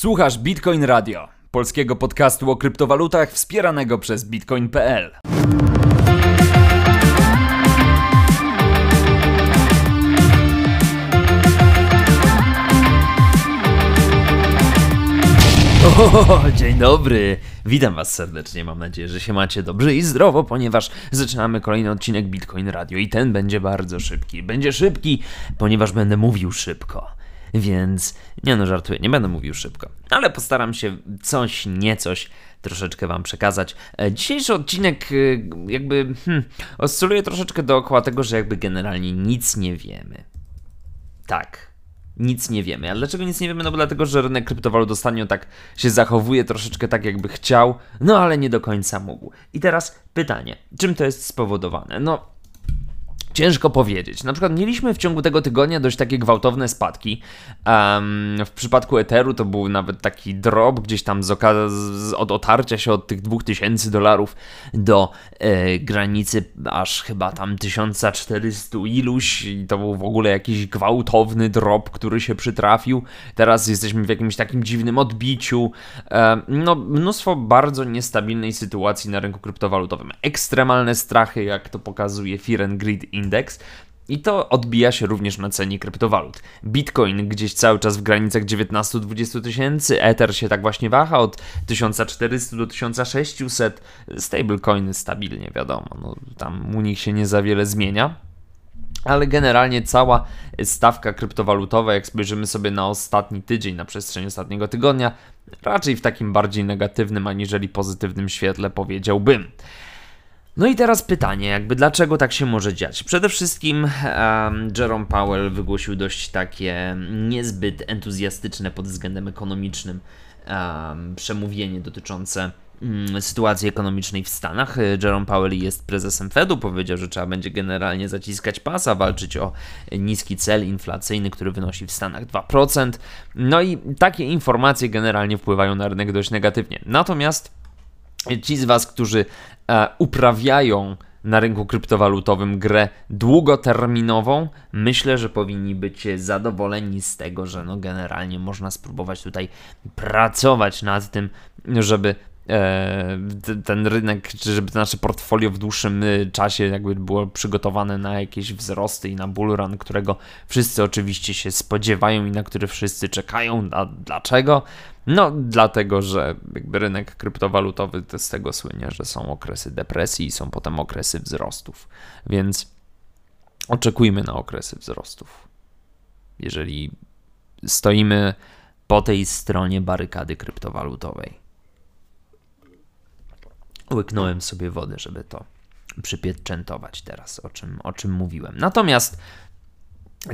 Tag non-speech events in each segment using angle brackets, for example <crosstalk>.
Słuchasz Bitcoin Radio, polskiego podcastu o kryptowalutach wspieranego przez bitcoin.pl. Dzień dobry! Witam Was serdecznie, mam nadzieję, że się macie dobrze i zdrowo, ponieważ zaczynamy kolejny odcinek Bitcoin Radio i ten będzie bardzo szybki. Będzie szybki, ponieważ będę mówił szybko. Więc nie no, żartuję, nie będę mówił szybko, ale postaram się coś, niecoś troszeczkę Wam przekazać. E, Dzisiejszy odcinek e, jakby hmm, oscyluje troszeczkę dookoła tego, że jakby generalnie nic nie wiemy. Tak, nic nie wiemy. A dlaczego nic nie wiemy? No bo dlatego, że rynek kryptowalut ostatnio tak się zachowuje troszeczkę tak, jakby chciał, no ale nie do końca mógł. I teraz pytanie, czym to jest spowodowane? No, Ciężko powiedzieć. Na przykład mieliśmy w ciągu tego tygodnia dość takie gwałtowne spadki. Um, w przypadku Etheru to był nawet taki drop gdzieś tam z, z od otarcia się od tych 2000 dolarów do e, granicy aż chyba tam 1400 iluś i to był w ogóle jakiś gwałtowny drop, który się przytrafił. Teraz jesteśmy w jakimś takim dziwnym odbiciu. E, no, mnóstwo bardzo niestabilnej sytuacji na rynku kryptowalutowym. Ekstremalne strachy, jak to pokazuje Fear and Greed Index. I to odbija się również na cenie kryptowalut. Bitcoin gdzieś cały czas w granicach 19-20 tysięcy, Ether się tak właśnie waha od 1400 do 1600, stablecoiny stabilnie wiadomo, no, tam u nich się nie za wiele zmienia. Ale generalnie cała stawka kryptowalutowa, jak spojrzymy sobie na ostatni tydzień, na przestrzeni ostatniego tygodnia, raczej w takim bardziej negatywnym aniżeli pozytywnym świetle powiedziałbym. No i teraz pytanie, jakby dlaczego tak się może dziać? Przede wszystkim um, Jerome Powell wygłosił dość takie niezbyt entuzjastyczne pod względem ekonomicznym um, przemówienie dotyczące um, sytuacji ekonomicznej w Stanach. Jerome Powell jest prezesem Fedu, powiedział, że trzeba będzie generalnie zaciskać pasa, walczyć o niski cel inflacyjny, który wynosi w Stanach 2%. No i takie informacje generalnie wpływają na rynek dość negatywnie. Natomiast ci z Was, którzy e, uprawiają na rynku kryptowalutowym grę długoterminową, myślę, że powinni być zadowoleni z tego, że no generalnie można spróbować tutaj pracować nad tym, żeby e, ten rynek, czy żeby nasze portfolio w dłuższym y, czasie jakby było przygotowane na jakieś wzrosty i na bullrun, którego wszyscy oczywiście się spodziewają i na który wszyscy czekają. A dlaczego? No, dlatego, że jakby rynek kryptowalutowy to z tego słynie, że są okresy depresji i są potem okresy wzrostów. Więc oczekujmy na okresy wzrostów. Jeżeli stoimy po tej stronie barykady kryptowalutowej. Łyknąłem sobie wodę, żeby to przypieczętować teraz, o czym, o czym mówiłem. Natomiast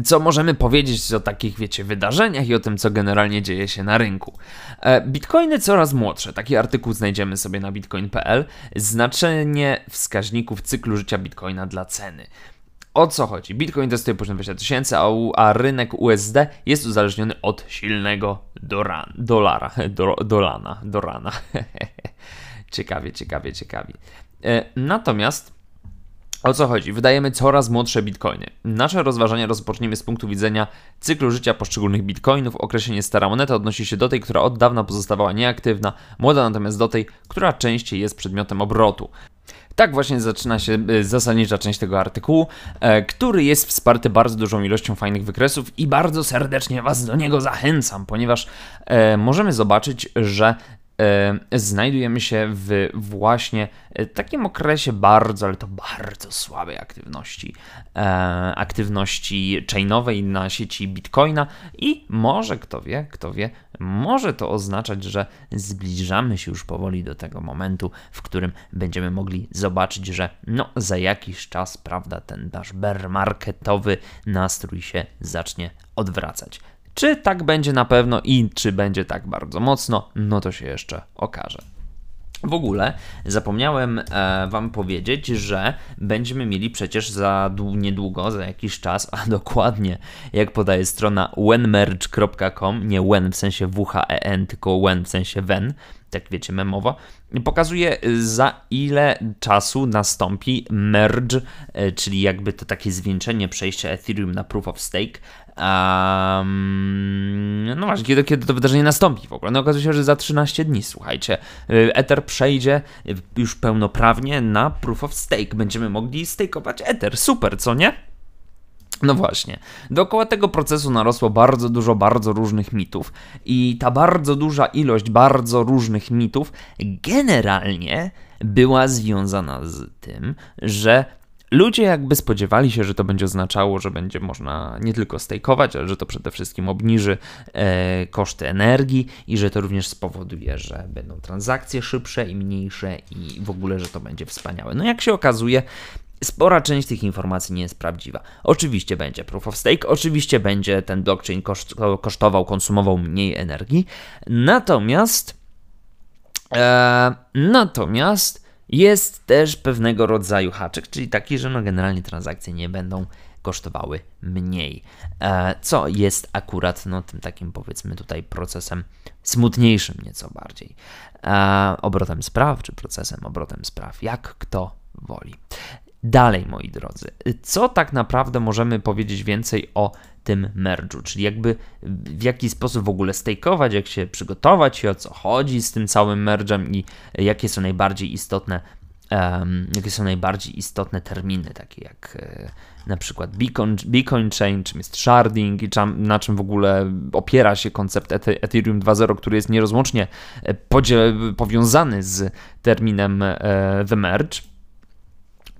co możemy powiedzieć o takich, wiecie, wydarzeniach i o tym, co generalnie dzieje się na rynku. E, bitcoiny coraz młodsze. Taki artykuł znajdziemy sobie na bitcoin.pl. Znaczenie wskaźników cyklu życia bitcoina dla ceny. O co chodzi? Bitcoin testuje poziom 20 tysięcy, a, a, rynek USD jest uzależniony od silnego doran, dolara. <laughs> Do, dolana, dorana. <laughs> ciekawie, ciekawie, ciekawie. E, natomiast o co chodzi? Wydajemy coraz młodsze bitcoiny. Nasze rozważania rozpoczniemy z punktu widzenia cyklu życia poszczególnych bitcoinów. Określenie stara moneta odnosi się do tej, która od dawna pozostawała nieaktywna, młoda natomiast do tej, która częściej jest przedmiotem obrotu. Tak właśnie zaczyna się y, zasadnicza część tego artykułu, e, który jest wsparty bardzo dużą ilością fajnych wykresów i bardzo serdecznie Was do niego zachęcam, ponieważ e, możemy zobaczyć, że E, znajdujemy się w właśnie e, takim okresie bardzo, ale to bardzo słabej aktywności, e, aktywności chainowej na sieci Bitcoina i może, kto wie, kto wie, może to oznaczać, że zbliżamy się już powoli do tego momentu, w którym będziemy mogli zobaczyć, że no za jakiś czas, prawda, ten nasz bear marketowy nastrój się zacznie odwracać. Czy tak będzie na pewno i czy będzie tak bardzo mocno, no to się jeszcze okaże. W ogóle zapomniałem e, Wam powiedzieć, że będziemy mieli przecież za niedługo, za jakiś czas, a <laughs> dokładnie jak podaje strona wenmerge.com, nie when w sensie WHEN, tylko when w sensie wen, tak wiecie memowo, pokazuje za ile czasu nastąpi merge, e, czyli jakby to takie zwieńczenie przejścia Ethereum na Proof of Stake Um, no właśnie, kiedy, kiedy to wydarzenie nastąpi w ogóle? No okazuje się, że za 13 dni, słuchajcie, y, Ether przejdzie już pełnoprawnie na Proof of Stake. Będziemy mogli stakeować Ether. Super, co nie? No właśnie, dookoła tego procesu narosło bardzo dużo bardzo różnych mitów i ta bardzo duża ilość bardzo różnych mitów generalnie była związana z tym, że ludzie jakby spodziewali się, że to będzie oznaczało, że będzie można nie tylko stejkować, ale że to przede wszystkim obniży e, koszty energii i że to również spowoduje, że będą transakcje szybsze i mniejsze i w ogóle, że to będzie wspaniałe. No jak się okazuje, Spora część tych informacji nie jest prawdziwa. Oczywiście będzie proof of stake, oczywiście będzie ten blockchain kosztował, konsumował mniej energii, natomiast e, natomiast jest też pewnego rodzaju haczyk, czyli taki, że no generalnie transakcje nie będą kosztowały mniej, e, co jest akurat no, tym takim powiedzmy tutaj procesem smutniejszym nieco bardziej. E, obrotem spraw, czy procesem obrotem spraw, jak kto woli. Dalej, moi drodzy, co tak naprawdę możemy powiedzieć więcej o tym merge'u, czyli jakby w jaki sposób w ogóle stakeować, jak się przygotować i o co chodzi z tym całym merge'em i jakie są najbardziej istotne um, jakie są najbardziej istotne terminy, takie jak e, na przykład Beacon, Beacon Chain, czym jest sharding i czym, na czym w ogóle opiera się koncept Ethereum 2.0, który jest nierozłącznie e, powiązany z terminem e, The Merge.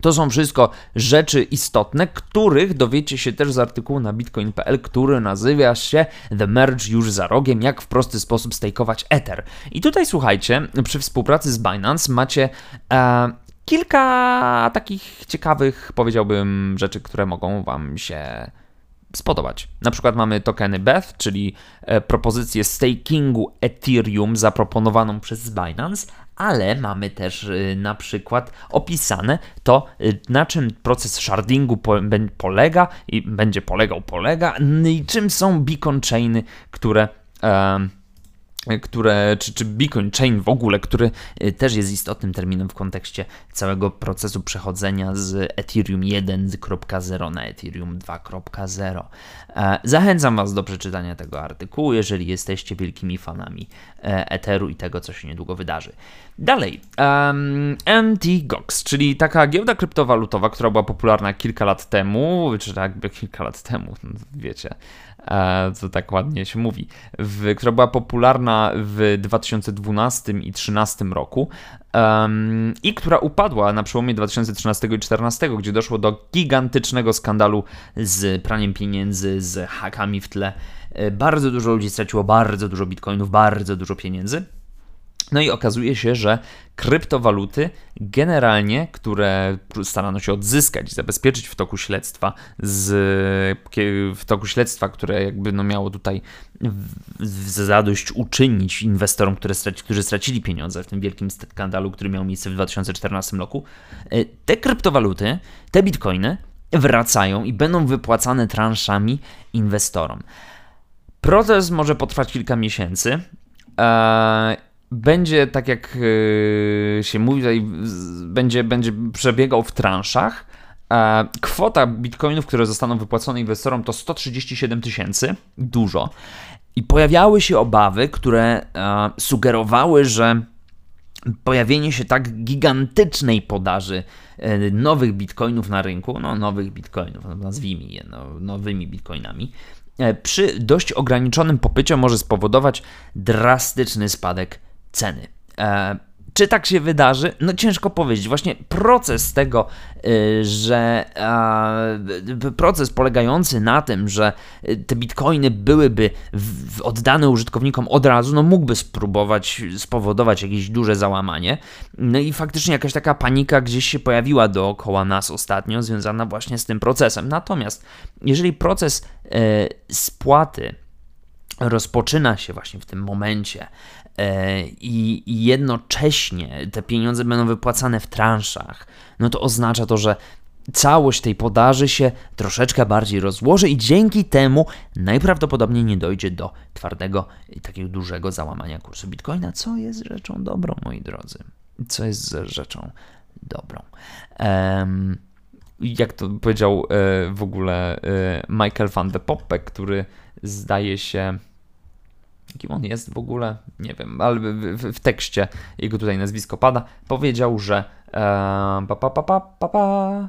To są wszystko rzeczy istotne, których dowiecie się też z artykułu na bitcoin.pl, który nazywa się The Merge już za rogiem, jak w prosty sposób stakeować Ether. I tutaj słuchajcie, przy współpracy z Binance macie e, kilka takich ciekawych, powiedziałbym, rzeczy, które mogą Wam się spodobać. Na przykład mamy tokeny BETH, czyli e, propozycję stakingu Ethereum zaproponowaną przez Binance, ale mamy też y, na przykład opisane to, y, na czym proces shardingu polega i będzie polegał, polega, i czym są beacon chainy, które które, czy, czy Bitcoin Chain w ogóle, który y, też jest istotnym terminem w kontekście całego procesu przechodzenia z Ethereum 1.0 na Ethereum 2.0. E, zachęcam Was do przeczytania tego artykułu, jeżeli jesteście wielkimi fanami Etheru i tego, co się niedługo wydarzy. Dalej, um, czyli taka giełda kryptowalutowa, która była popularna kilka lat temu, czy tak jakby kilka lat temu, wiecie, E, co tak ładnie się mówi, w, która była popularna w 2012 i 2013 roku um, i która upadła na przełomie 2013 i 2014, gdzie doszło do gigantycznego skandalu z praniem pieniędzy, z hakami w tle. E, bardzo dużo ludzi straciło bardzo dużo bitcoinów, bardzo dużo pieniędzy. No i okazuje się, że kryptowaluty generalnie, które starano się odzyskać, zabezpieczyć w toku śledztwa, z, w toku śledztwa, które jakby no miało tutaj zadość uczynić inwestorom, które straci, którzy stracili pieniądze w tym wielkim skandalu, który miał miejsce w 2014 roku, e, te kryptowaluty, te bitcoiny wracają i będą wypłacane transzami inwestorom. Proces może potrwać kilka miesięcy. E, będzie, tak jak yy, się mówi, będzie, będzie przebiegał w transzach. E, kwota bitcoinów, które zostaną wypłacone inwestorom, to 137 tysięcy. Dużo. I pojawiały się obawy, które e, sugerowały, że pojawienie się tak gigantycznej podaży e, nowych bitcoinów na rynku, no nowych bitcoinów, no, nazwijmy je no, nowymi bitcoinami, przy dość ograniczonym popycie może spowodować drastyczny spadek ceny. Czy tak się wydarzy? No ciężko powiedzieć. Właśnie proces tego, y, że proces polegający na tym, że te bitcoiny byłyby oddane użytkownikom od razu, no mógłby spróbować spowodować jakieś duże załamanie. No i faktycznie jakaś taka panika gdzieś się pojawiła dookoła nas ostatnio, związana właśnie z tym procesem. Natomiast jeżeli proces e, spłaty rozpoczyna się właśnie w tym momencie i jednocześnie te pieniądze będą wypłacane w transzach, no to oznacza to, że całość tej podaży się troszeczkę bardziej rozłoży i dzięki temu najprawdopodobniej nie dojdzie do twardego i takiego dużego załamania kursu Bitcoina, co jest rzeczą dobrą, moi drodzy. Co jest rzeczą dobrą. Um, jak to powiedział e, w ogóle e, Michael van de Poppe, który zdaje się. Kim on jest w ogóle? Nie wiem, ale w, w tekście jego tutaj nazwisko pada. Powiedział, że e, pa, pa, pa, pa, pa, pa.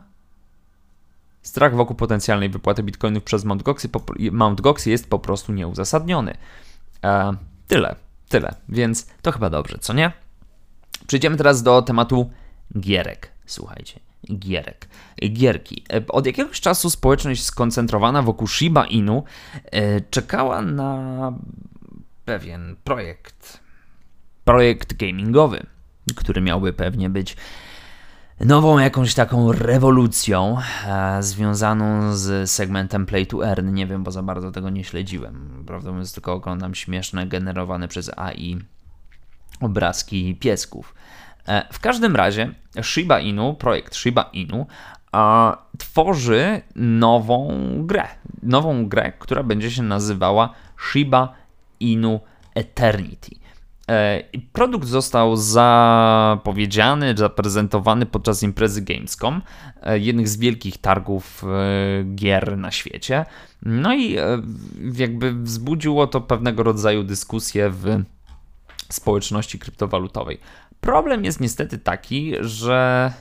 strach wokół potencjalnej wypłaty bitcoinów przez Mt. Goxy, Mt. Goxy jest po prostu nieuzasadniony. E, tyle, tyle. Więc to chyba dobrze, co nie? Przejdziemy teraz do tematu gierek. Słuchajcie gierek. Gierki. E, od jakiegoś czasu społeczność skoncentrowana wokół Shiba Inu e, czekała na pewien projekt. Projekt gamingowy, który miałby pewnie być nową jakąś taką rewolucją e, związaną z segmentem Play to Earn. Nie wiem, bo za bardzo tego nie śledziłem. Prawdę mówiąc, tylko oglądam śmieszne, generowane przez AI obrazki piesków. E, w każdym razie Shiba Inu, projekt Shiba Inu tworzy nową grę. Nową grę, która będzie się nazywała Shiba Inu Eternity. E, produkt został zapowiedziany, zaprezentowany podczas imprezy Gamescom, e, jednych z wielkich targów gier na świecie. No i jakby wzbudziło to pewnego rodzaju dyskusję w społeczności kryptowalutowej. Problem jest niestety taki, że.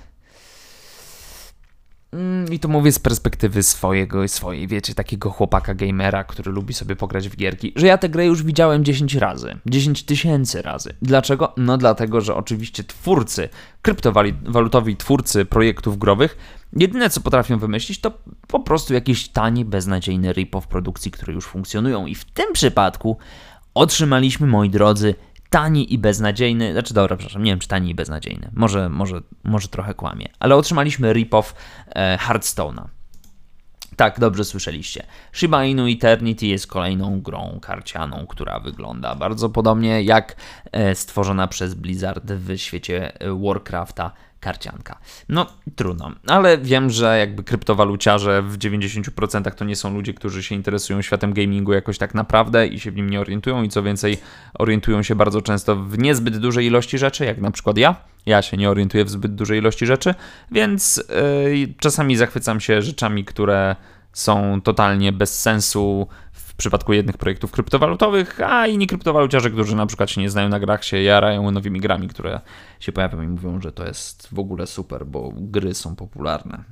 Mm, I to mówię z perspektywy swojego i swojej, wiecie, takiego chłopaka gamera, który lubi sobie pograć w gierki, że ja tę grę już widziałem 10 razy, 10 tysięcy razy. Dlaczego? No dlatego, że oczywiście twórcy, kryptowalutowi twórcy projektów growych, jedyne co potrafią wymyślić to po prostu jakiś tani, beznadziejny rip-off produkcji, które już funkcjonują. I w tym przypadku otrzymaliśmy, moi drodzy, tani i beznadziejny, znaczy dobra, przepraszam, nie wiem czy tani i beznadziejny, może, może, może trochę kłamie, ale otrzymaliśmy rip-off e, Hearthstone'a. Tak, dobrze słyszeliście. Shiba Inu Eternity jest kolejną grą karcianą, która wygląda bardzo podobnie jak e, stworzona przez Blizzard w świecie e, Warcrafta karcianka. No, trudno, ale wiem, że jakby kryptowaluciarze w 90% to nie są ludzie, którzy się interesują światem gamingu jakoś tak naprawdę i się w nim nie orientują i co więcej, orientują się bardzo często w niezbyt dużej ilości rzeczy, jak na przykład ja. Ja się nie orientuję w zbyt dużej ilości rzeczy, więc yy, czasami zachwycam się rzeczami, które są totalnie bez sensu, w przypadku jednych projektów kryptowalutowych, a inni kryptowaluciarze, którzy na przykład się nie znają na grach, się jarają nowymi grami, które się pojawią i mówią, że to jest w ogóle super, bo gry są popularne.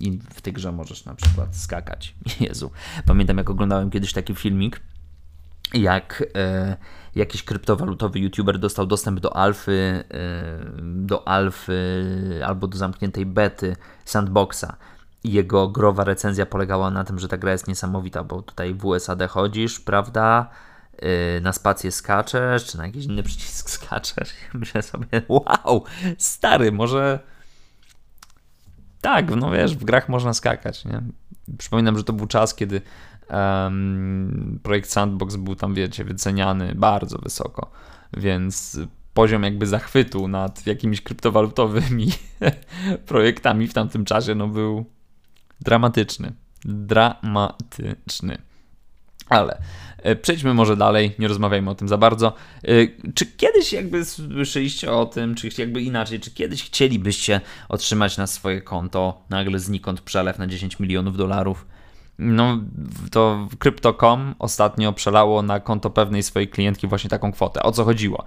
I w tej grze możesz na przykład skakać. <laughs> Jezu. Pamiętam, jak oglądałem kiedyś taki filmik, jak e, jakiś kryptowalutowy youtuber dostał dostęp do alfy, e, do alfy albo do zamkniętej bety sandboxa jego growa recenzja polegała na tym, że ta gra jest niesamowita, bo tutaj w USAD chodzisz, prawda? Yy, na spację skaczesz, czy na jakiś inny przycisk <laughs> skaczesz. Myślę sobie, wow, stary, może. Tak, no wiesz, w grach można skakać, nie? Przypominam, że to był czas, kiedy um, projekt Sandbox był tam, wiecie, wyceniany bardzo wysoko, więc poziom jakby zachwytu nad jakimiś kryptowalutowymi <laughs> projektami w tamtym czasie, no był Dramatyczny. Dramatyczny. Ale e, przejdźmy może dalej, nie rozmawiajmy o tym za bardzo. E, czy kiedyś jakby słyszeliście o tym, czy jakby inaczej, czy kiedyś chcielibyście otrzymać na swoje konto nagle znikąd przelew na 10 milionów dolarów? No, to Crypto.com ostatnio przelało na konto pewnej swojej klientki właśnie taką kwotę. O co chodziło?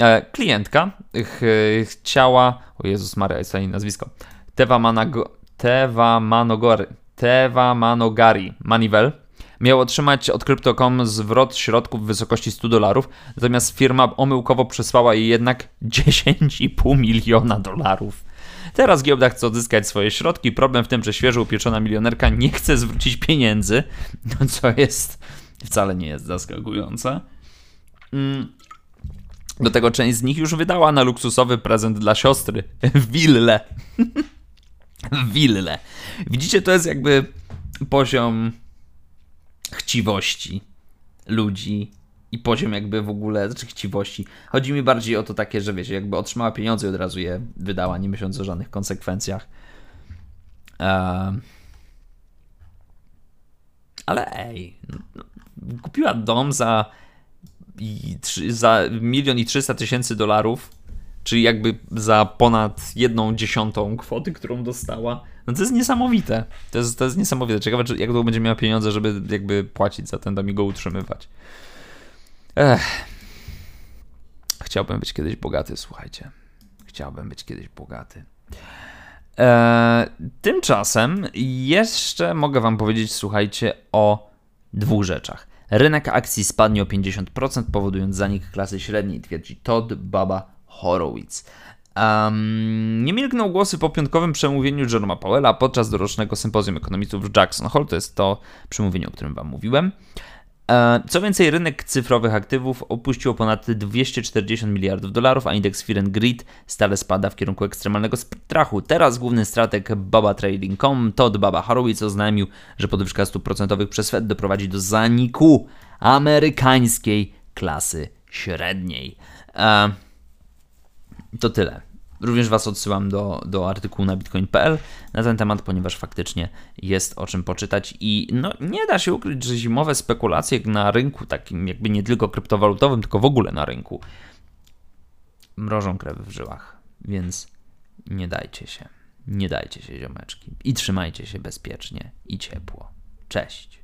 E, klientka ch chciała, o Jezus Maria, jest jej nazwisko, Tewa Manago, Teva Manogari, Teva Manogari Manivel miał otrzymać od Crypto.com zwrot środków w wysokości 100 dolarów, natomiast firma omyłkowo przesłała jej jednak <laughs> 10,5 miliona dolarów. Teraz giełda chce odzyskać swoje środki. Problem w tym, że świeżo upieczona milionerka nie chce zwrócić pieniędzy, <laughs> no co jest wcale nie jest zaskakujące. Mm. Do tego część z nich już wydała na luksusowy prezent dla siostry, <laughs> willę. <laughs> Wille. Widzicie, to jest jakby poziom chciwości ludzi i poziom jakby w ogóle, znaczy chciwości. Chodzi mi bardziej o to takie, że wiecie, jakby otrzymała pieniądze i od razu je wydała, nie myśląc o żadnych konsekwencjach. Um, ale ej, no, no, kupiła dom za, i, za milion i trzysta tysięcy dolarów czyli jakby za ponad jedną dziesiątą kwoty, którą dostała. No to jest niesamowite. To jest, to jest niesamowite. Ciekawe, czy, jak długo będzie miała pieniądze, żeby jakby płacić za ten dom i go utrzymywać. Ech. Chciałbym być kiedyś bogaty, słuchajcie. Chciałbym być kiedyś bogaty. Eee, tymczasem jeszcze mogę Wam powiedzieć, słuchajcie, o dwóch rzeczach. Rynek akcji spadnie o 50%, powodując zanik klasy średniej, twierdzi Todd Baba Horowitz. Um, nie milkną głosy po piątkowym przemówieniu Jeroma Powella podczas dorocznego sympozjum ekonomistów w Jackson Hole. To jest to przemówienie, o którym Wam mówiłem. E, co więcej, rynek cyfrowych aktywów opuścił ponad 240 miliardów dolarów, a indeks Fear Greed stale spada w kierunku ekstremalnego strachu. Teraz główny strateg Baba Trading.com, Todd Baba Horowitz oznajmił, że podwyżka stóp procentowych przez Fed doprowadzi do zaniku amerykańskiej klasy średniej. E, to tyle. Również Was odsyłam do, do artykułu na bitcoin.pl na ten temat, ponieważ faktycznie jest o czym poczytać i no, nie da się ukryć, że zimowe spekulacje na rynku, takim jakby nie tylko kryptowalutowym, tylko w ogóle na rynku, mrożą krew w żyłach. Więc nie dajcie się. Nie dajcie się, ziomeczki. I trzymajcie się bezpiecznie i ciepło. Cześć.